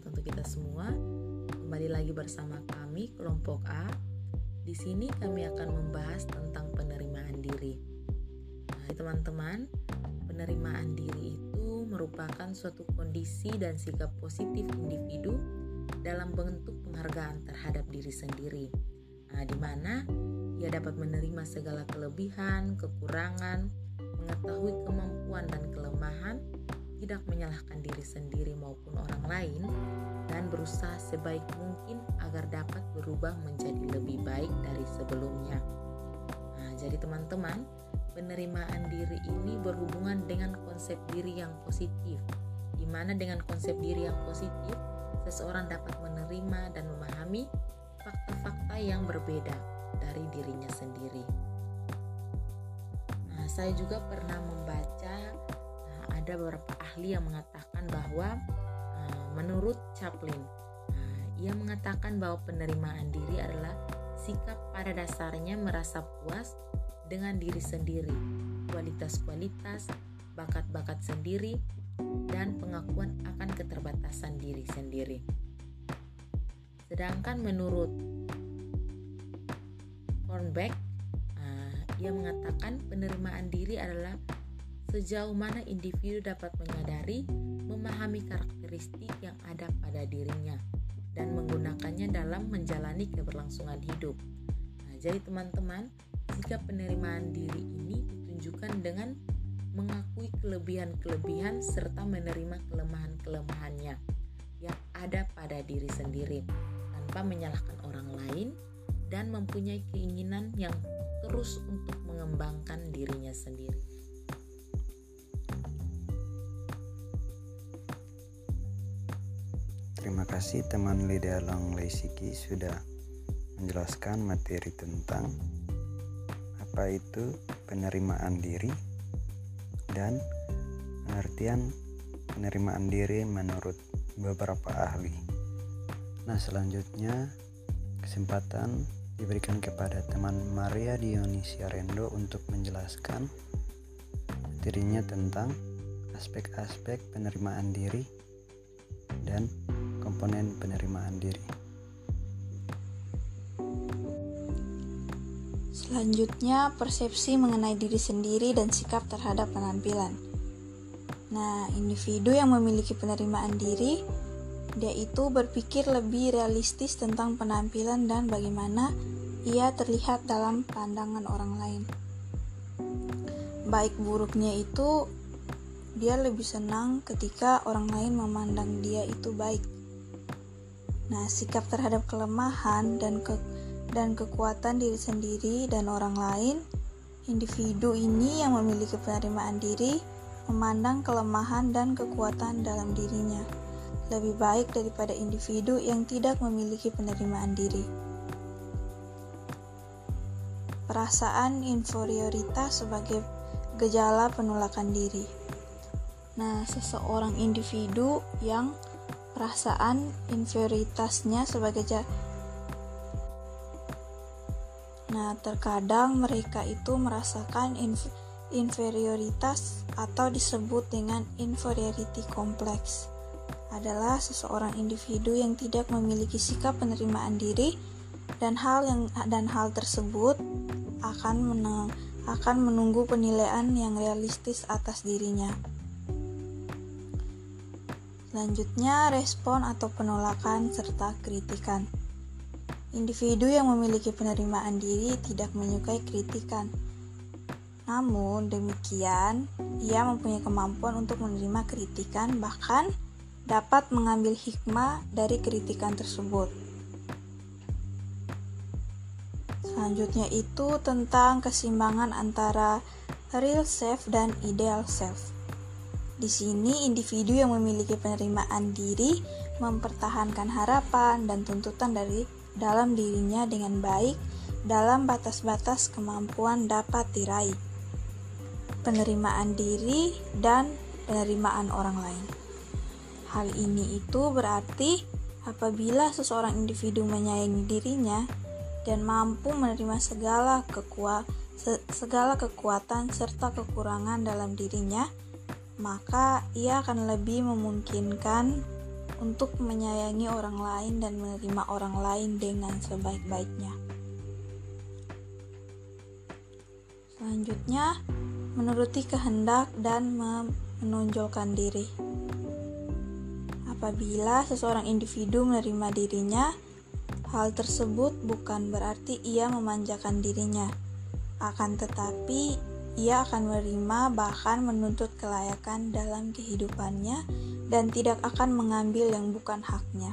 sehat untuk kita semua. Kembali lagi bersama kami kelompok A. Di sini kami akan membahas tentang penerimaan diri. Nah, teman-teman, penerimaan diri itu merupakan suatu kondisi dan sikap positif individu dalam bentuk penghargaan terhadap diri sendiri. Nah, di mana ia dapat menerima segala kelebihan, kekurangan, mengetahui kemampuan dan kelemahan, tidak menyalahkan diri sendiri maupun orang lain, dan berusaha sebaik mungkin agar dapat berubah menjadi lebih baik dari sebelumnya. Nah, jadi teman-teman, penerimaan diri ini berhubungan dengan konsep diri yang positif, di mana dengan konsep diri yang positif, seseorang dapat menerima dan memahami fakta-fakta yang berbeda dari dirinya sendiri. Nah, saya juga pernah membaca ada beberapa ahli yang mengatakan bahwa uh, menurut Chaplin uh, ia mengatakan bahwa penerimaan diri adalah sikap pada dasarnya merasa puas dengan diri sendiri, kualitas-kualitas, bakat-bakat sendiri, dan pengakuan akan keterbatasan diri sendiri. Sedangkan menurut Hornbeck, uh, ia mengatakan penerimaan diri adalah sejauh mana individu dapat menyadari, memahami karakteristik yang ada pada dirinya, dan menggunakannya dalam menjalani keberlangsungan hidup. Nah, jadi teman-teman, sikap penerimaan diri ini ditunjukkan dengan mengakui kelebihan-kelebihan serta menerima kelemahan-kelemahannya yang ada pada diri sendiri tanpa menyalahkan orang lain dan mempunyai keinginan yang terus untuk mengembangkan dirinya sendiri. Kasih teman Lydia Long Leisiki sudah menjelaskan materi tentang apa itu penerimaan diri dan pengertian penerimaan diri menurut beberapa ahli. Nah, selanjutnya kesempatan diberikan kepada teman Maria Dionisia Rendo untuk menjelaskan materinya tentang aspek-aspek penerimaan diri dan komponen penerimaan diri. Selanjutnya, persepsi mengenai diri sendiri dan sikap terhadap penampilan. Nah, individu yang memiliki penerimaan diri, dia itu berpikir lebih realistis tentang penampilan dan bagaimana ia terlihat dalam pandangan orang lain. Baik buruknya itu, dia lebih senang ketika orang lain memandang dia itu baik Nah, sikap terhadap kelemahan dan ke dan kekuatan diri sendiri dan orang lain, individu ini yang memiliki penerimaan diri memandang kelemahan dan kekuatan dalam dirinya lebih baik daripada individu yang tidak memiliki penerimaan diri. Perasaan inferioritas sebagai gejala penolakan diri. Nah, seseorang individu yang perasaan inferioritasnya sebagai jar. Nah, terkadang mereka itu merasakan inf inferioritas atau disebut dengan inferiority complex adalah seseorang individu yang tidak memiliki sikap penerimaan diri dan hal yang dan hal tersebut akan menang, akan menunggu penilaian yang realistis atas dirinya. Selanjutnya, respon atau penolakan serta kritikan. Individu yang memiliki penerimaan diri tidak menyukai kritikan. Namun demikian, ia mempunyai kemampuan untuk menerima kritikan bahkan dapat mengambil hikmah dari kritikan tersebut. Selanjutnya itu tentang keseimbangan antara real self dan ideal self. Di sini, individu yang memiliki penerimaan diri mempertahankan harapan dan tuntutan dari dalam dirinya dengan baik dalam batas-batas kemampuan dapat diraih. Penerimaan diri dan penerimaan orang lain. Hal ini itu berarti apabila seseorang individu menyayangi dirinya dan mampu menerima segala kekuatan segala kekuatan serta kekurangan dalam dirinya, maka ia akan lebih memungkinkan untuk menyayangi orang lain dan menerima orang lain dengan sebaik-baiknya. Selanjutnya, menuruti kehendak dan menonjolkan diri. Apabila seseorang individu menerima dirinya, hal tersebut bukan berarti ia memanjakan dirinya. Akan tetapi, ia akan menerima bahkan menuntut kelayakan dalam kehidupannya dan tidak akan mengambil yang bukan haknya.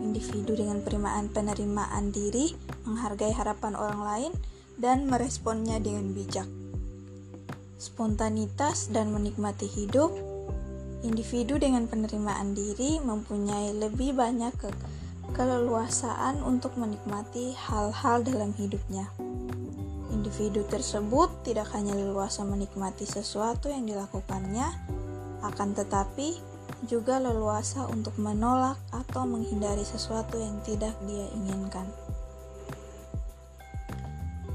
Individu dengan perimaan penerimaan diri menghargai harapan orang lain dan meresponnya dengan bijak. Spontanitas dan menikmati hidup Individu dengan penerimaan diri mempunyai lebih banyak ke keleluasaan untuk menikmati hal-hal dalam hidupnya. Individu tersebut tidak hanya leluasa menikmati sesuatu yang dilakukannya, akan tetapi juga leluasa untuk menolak atau menghindari sesuatu yang tidak dia inginkan.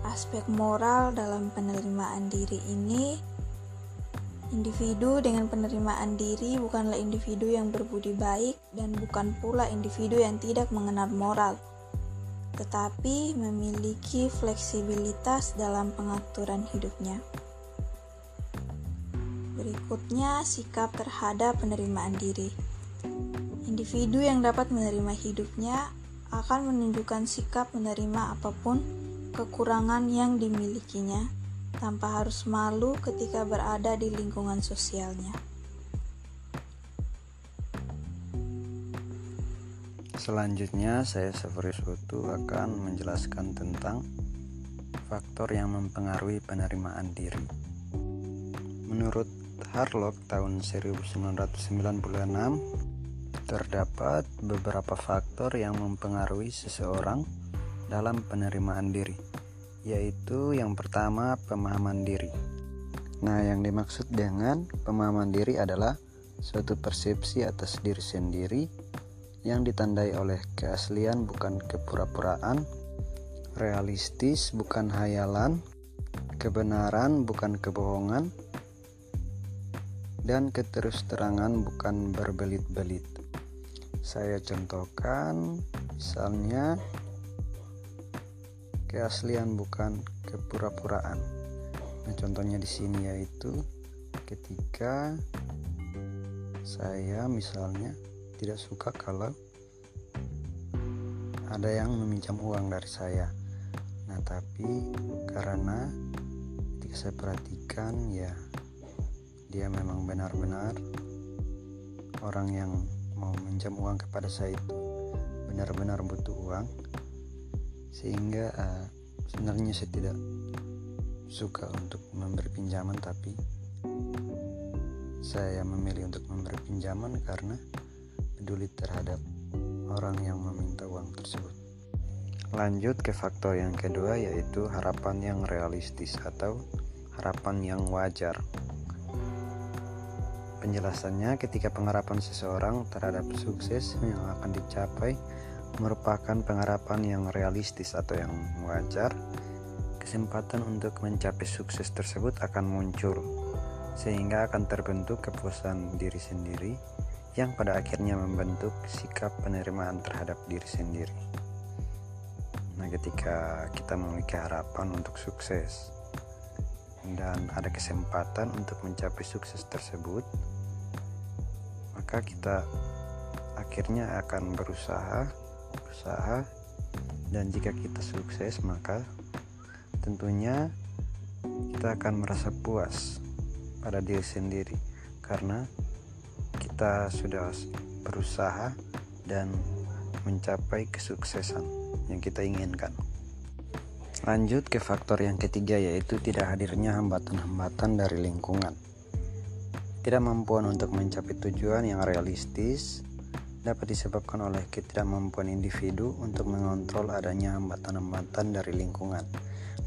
Aspek moral dalam penerimaan diri ini Individu dengan penerimaan diri bukanlah individu yang berbudi baik dan bukan pula individu yang tidak mengenal moral, tetapi memiliki fleksibilitas dalam pengaturan hidupnya. Berikutnya, sikap terhadap penerimaan diri. Individu yang dapat menerima hidupnya akan menunjukkan sikap menerima apa pun kekurangan yang dimilikinya tanpa harus malu ketika berada di lingkungan sosialnya. Selanjutnya, saya Safari Soto akan menjelaskan tentang faktor yang mempengaruhi penerimaan diri. Menurut Harlock tahun 1996, terdapat beberapa faktor yang mempengaruhi seseorang dalam penerimaan diri yaitu yang pertama pemahaman diri. Nah, yang dimaksud dengan pemahaman diri adalah suatu persepsi atas diri sendiri yang ditandai oleh keaslian bukan kepura-puraan, realistis bukan hayalan, kebenaran bukan kebohongan, dan keterus-terangan bukan berbelit-belit. Saya contohkan misalnya keaslian bukan kepura-puraan. Nah, contohnya di sini yaitu ketika saya misalnya tidak suka kalau ada yang meminjam uang dari saya. Nah, tapi karena ketika saya perhatikan ya dia memang benar-benar orang yang mau minjam uang kepada saya itu benar-benar butuh uang sehingga uh, sebenarnya saya tidak suka untuk memberi pinjaman tapi saya memilih untuk memberi pinjaman karena peduli terhadap orang yang meminta uang tersebut. Lanjut ke faktor yang kedua yaitu harapan yang realistis atau harapan yang wajar. Penjelasannya ketika pengharapan seseorang terhadap sukses yang akan dicapai merupakan pengharapan yang realistis atau yang wajar, kesempatan untuk mencapai sukses tersebut akan muncul, sehingga akan terbentuk kepuasan diri sendiri yang pada akhirnya membentuk sikap penerimaan terhadap diri sendiri. Nah, ketika kita memiliki harapan untuk sukses dan ada kesempatan untuk mencapai sukses tersebut, maka kita akhirnya akan berusaha usaha dan jika kita sukses maka tentunya kita akan merasa puas pada diri sendiri karena kita sudah berusaha dan mencapai kesuksesan yang kita inginkan. Lanjut ke faktor yang ketiga yaitu tidak hadirnya hambatan-hambatan dari lingkungan. Tidak mampuan untuk mencapai tujuan yang realistis dapat disebabkan oleh ketidakmampuan individu untuk mengontrol adanya hambatan-hambatan dari lingkungan.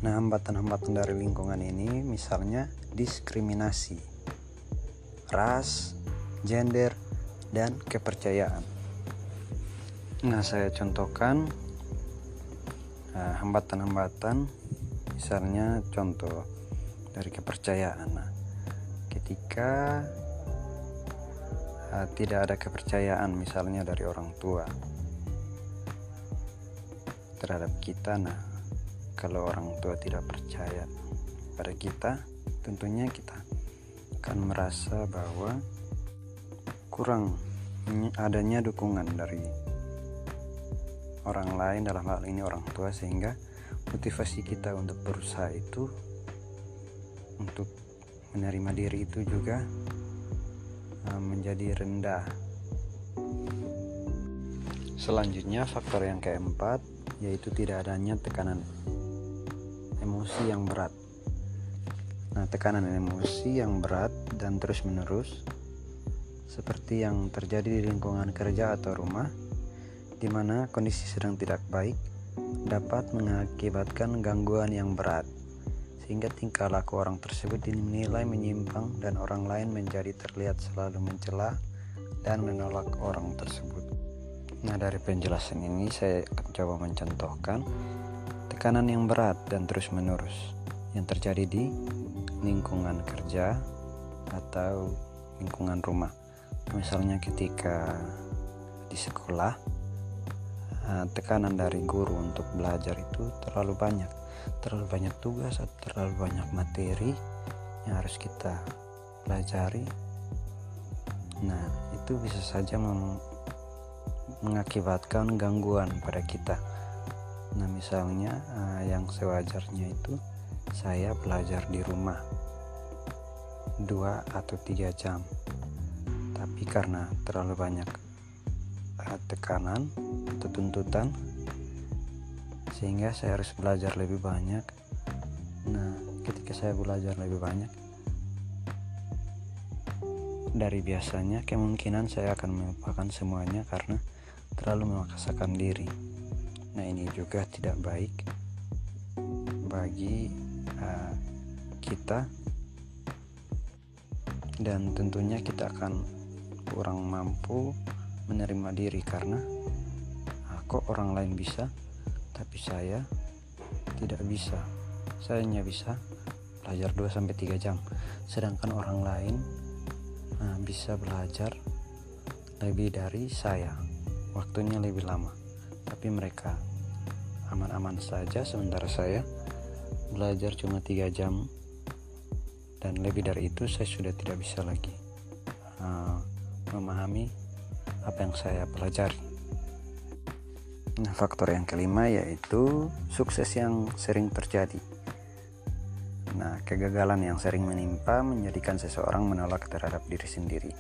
Nah, hambatan-hambatan dari lingkungan ini misalnya diskriminasi, ras, gender, dan kepercayaan. Nah, saya contohkan eh, hambatan-hambatan, misalnya contoh dari kepercayaan. Nah, ketika uh, tidak ada kepercayaan misalnya dari orang tua terhadap kita nah kalau orang tua tidak percaya pada kita tentunya kita akan merasa bahwa kurang adanya dukungan dari orang lain dalam hal ini orang tua sehingga motivasi kita untuk berusaha itu untuk menerima diri itu juga uh, menjadi rendah. Selanjutnya faktor yang keempat yaitu tidak adanya tekanan emosi yang berat. Nah, tekanan emosi yang berat dan terus-menerus seperti yang terjadi di lingkungan kerja atau rumah di mana kondisi sedang tidak baik dapat mengakibatkan gangguan yang berat sehingga tingkah laku orang tersebut dinilai menyimpang dan orang lain menjadi terlihat selalu mencela dan menolak orang tersebut. Nah, dari penjelasan ini saya akan coba mencontohkan tekanan yang berat dan terus-menerus yang terjadi di lingkungan kerja atau lingkungan rumah. Misalnya ketika di sekolah, eh, tekanan dari guru untuk belajar itu terlalu banyak, terlalu banyak tugas atau terlalu banyak materi yang harus kita pelajari. Nah, itu bisa saja mengakibatkan gangguan pada kita. Nah, misalnya uh, yang sewajarnya itu saya belajar di rumah dua atau tiga jam, tapi karena terlalu banyak uh, tekanan atau tuntutan, sehingga saya harus belajar lebih banyak. Nah, ketika saya belajar lebih banyak, dari biasanya kemungkinan saya akan melupakan semuanya karena terlalu memaksakan diri. Nah, ini juga tidak baik bagi uh, kita, dan tentunya kita akan kurang mampu menerima diri karena uh, kok orang lain bisa, tapi saya tidak bisa. Saya hanya bisa belajar 2-3 jam, sedangkan orang lain uh, bisa belajar lebih dari saya. Waktunya lebih lama. Tapi mereka aman-aman saja sementara saya belajar cuma tiga jam. Dan lebih dari itu saya sudah tidak bisa lagi. Uh, memahami apa yang saya pelajari nah faktor yang kelima yaitu sukses yang sering terjadi nah kegagalan yang sering menimpa menjadikan seseorang menolak terhadap diri sendiri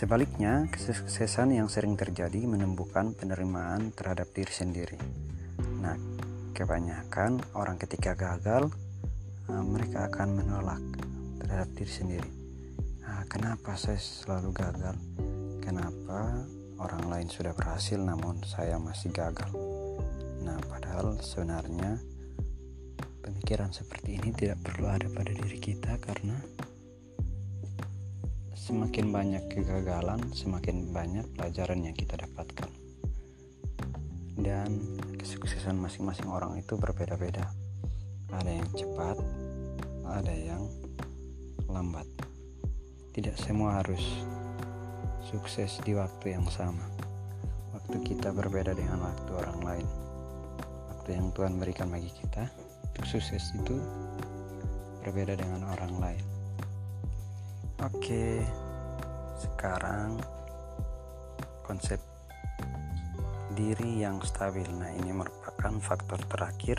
Sebaliknya, kesuksesan yang sering terjadi menemukan penerimaan terhadap diri sendiri. Nah, kebanyakan orang ketika gagal, eh, mereka akan menolak terhadap diri sendiri. Nah, kenapa saya selalu gagal? Kenapa orang lain sudah berhasil namun saya masih gagal? Nah, padahal sebenarnya pemikiran seperti ini tidak perlu ada pada diri kita karena Semakin banyak kegagalan, semakin banyak pelajaran yang kita dapatkan. Dan kesuksesan masing-masing orang itu berbeda-beda. Ada yang cepat, ada yang lambat. Tidak semua harus sukses di waktu yang sama. Waktu kita berbeda dengan waktu orang lain. Waktu yang Tuhan berikan bagi kita untuk sukses itu berbeda dengan orang lain. Oke, sekarang konsep diri yang stabil. Nah, ini merupakan faktor terakhir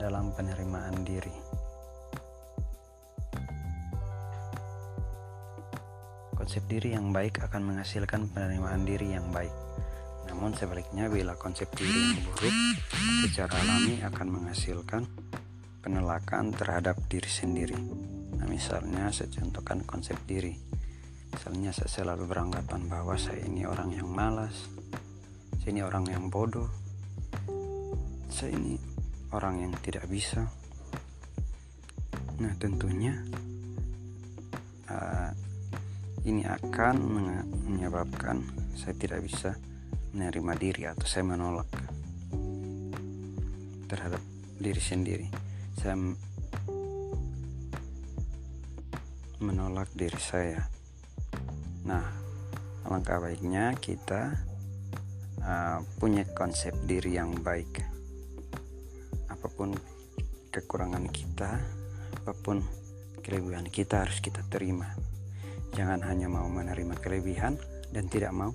dalam penerimaan diri. Konsep diri yang baik akan menghasilkan penerimaan diri yang baik. Namun sebaliknya bila konsep diri yang buruk secara alami akan menghasilkan penolakan terhadap diri sendiri. Nah, misalnya saya contohkan konsep diri. Misalnya saya selalu beranggapan bahwa saya ini orang yang malas, saya ini orang yang bodoh, saya ini orang yang tidak bisa. Nah, tentunya ini akan menyebabkan saya tidak bisa menerima diri atau saya menolak terhadap diri sendiri. Saya menolak diri saya Nah, alangkah baiknya kita uh, punya konsep diri yang baik. Apa pun kekurangan kita, apa pun kelebihan kita harus kita terima. Jangan hanya mau menerima kelebihan dan tidak mau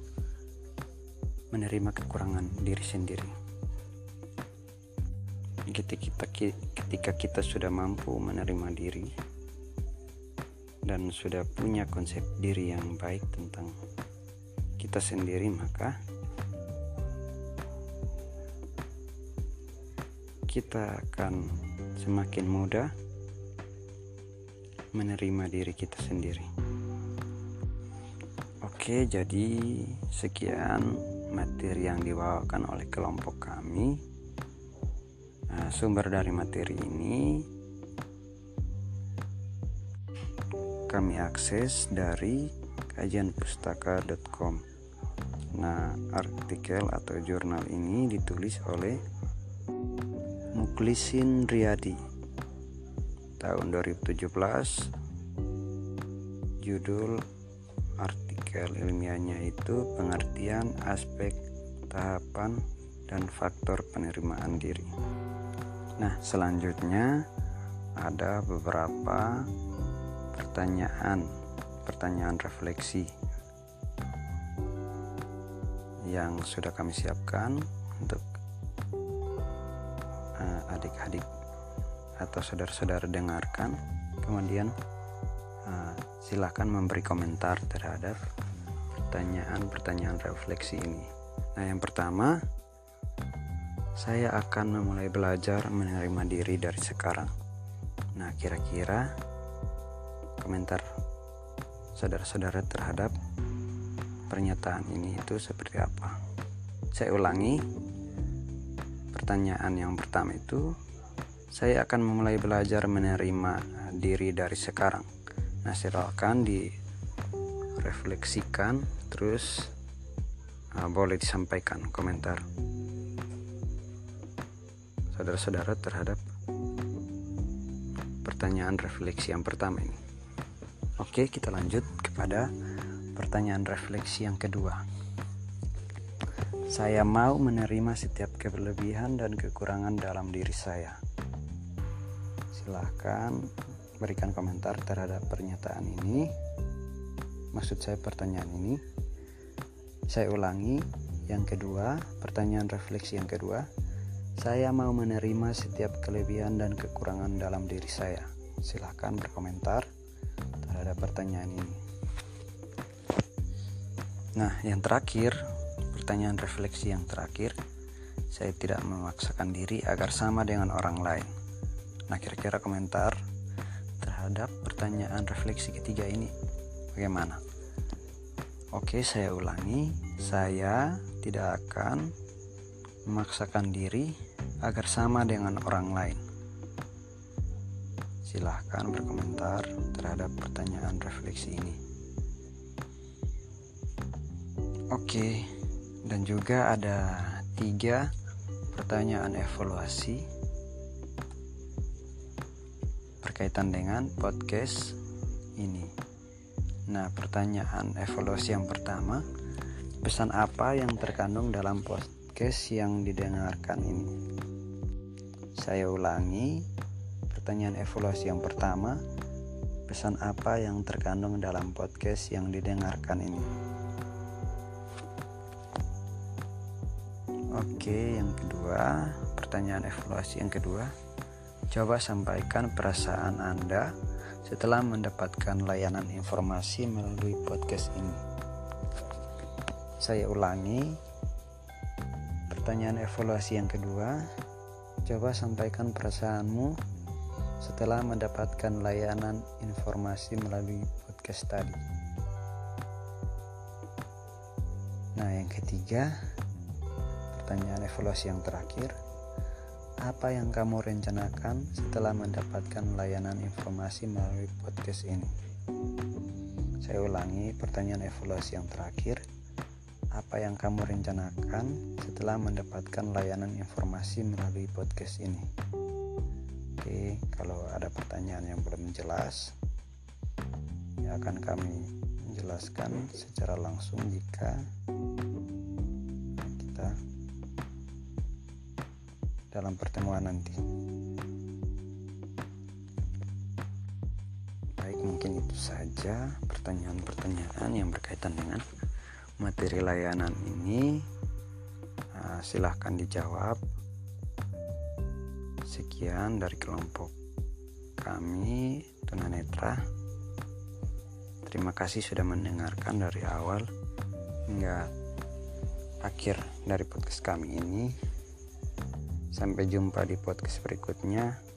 menerima kekurangan diri sendiri. Ketika kita, ketika kita sudah mampu menerima diri dan sudah punya konsep diri yang baik tentang kita sendiri, maka kita akan semakin mudah menerima diri kita sendiri. Oke, jadi sekian materi yang dibawakan oleh kelompok kami. Nah, sumber dari materi ini kami akses dari kajianpustaka.com. Nah, artikel atau jurnal ini ditulis oleh Muklisin Riyadi tahun 2017 judul artikel ilmiahnya itu pengertian aspek tahapan dan faktor penerimaan diri. Nah selanjutnya ada beberapa pertanyaan pertanyaan refleksi yang sudah kami siapkan untuk uh, adik-adik atau saudara-saudara dengarkan. Kemudian uh, silahkan memberi komentar terhadap pertanyaan-pertanyaan refleksi ini. Nah yang pertama saya akan memulai belajar menerima diri dari sekarang. Nah kira-kira komentar saudara-saudara terhadap pernyataan ini itu seperti apa? Saya ulangi pertanyaan yang pertama itu saya akan memulai belajar menerima diri dari sekarang. Nah, silakan direfleksikan terus uh, boleh disampaikan komentar saudara-saudara terhadap pertanyaan refleksi yang pertama ini. Oke, kita lanjut kepada pertanyaan refleksi yang kedua. Saya mau menerima setiap kelebihan dan kekurangan dalam diri saya silahkan berikan komentar terhadap pernyataan ini maksud saya pertanyaan ini saya ulangi yang kedua pertanyaan refleksi yang kedua saya mau menerima setiap kelebihan dan kekurangan dalam diri saya. Silahkan berkomentar terhadap pertanyaan ini. Nah yang terakhir pertanyaan refleksi yang terakhir saya tidak memaksakan diri agar sama dengan orang lain. Nah, kira-kira komentar terhadap pertanyaan refleksi ketiga ini bagaimana? Oke, saya ulangi. Saya tidak akan memaksakan diri agar sama dengan orang lain. Silahkan berkomentar terhadap pertanyaan refleksi ini. Oke, dan juga ada tiga pertanyaan evaluasi berkaitan dengan podcast ini. Nah, pertanyaan evaluasi yang pertama, pesan apa yang terkandung dalam podcast yang didengarkan ini? Saya ulangi, pertanyaan evaluasi yang pertama, pesan apa yang terkandung dalam podcast yang didengarkan ini? Oke, yang kedua, pertanyaan evaluasi yang kedua Coba sampaikan perasaan Anda setelah mendapatkan layanan informasi melalui podcast ini. Saya ulangi pertanyaan evaluasi yang kedua. Coba sampaikan perasaanmu setelah mendapatkan layanan informasi melalui podcast tadi. Nah, yang ketiga, pertanyaan evaluasi yang terakhir apa yang kamu rencanakan setelah mendapatkan layanan informasi melalui podcast ini? Saya ulangi pertanyaan evaluasi yang terakhir. Apa yang kamu rencanakan setelah mendapatkan layanan informasi melalui podcast ini? Oke, kalau ada pertanyaan yang belum jelas, ya akan kami jelaskan secara langsung jika dalam pertemuan nanti. Baik, mungkin itu saja pertanyaan-pertanyaan yang berkaitan dengan materi layanan ini. Nah, silahkan dijawab. Sekian dari kelompok kami tunanetra. Terima kasih sudah mendengarkan dari awal hingga akhir dari podcast kami ini. Sampai jumpa di podcast berikutnya.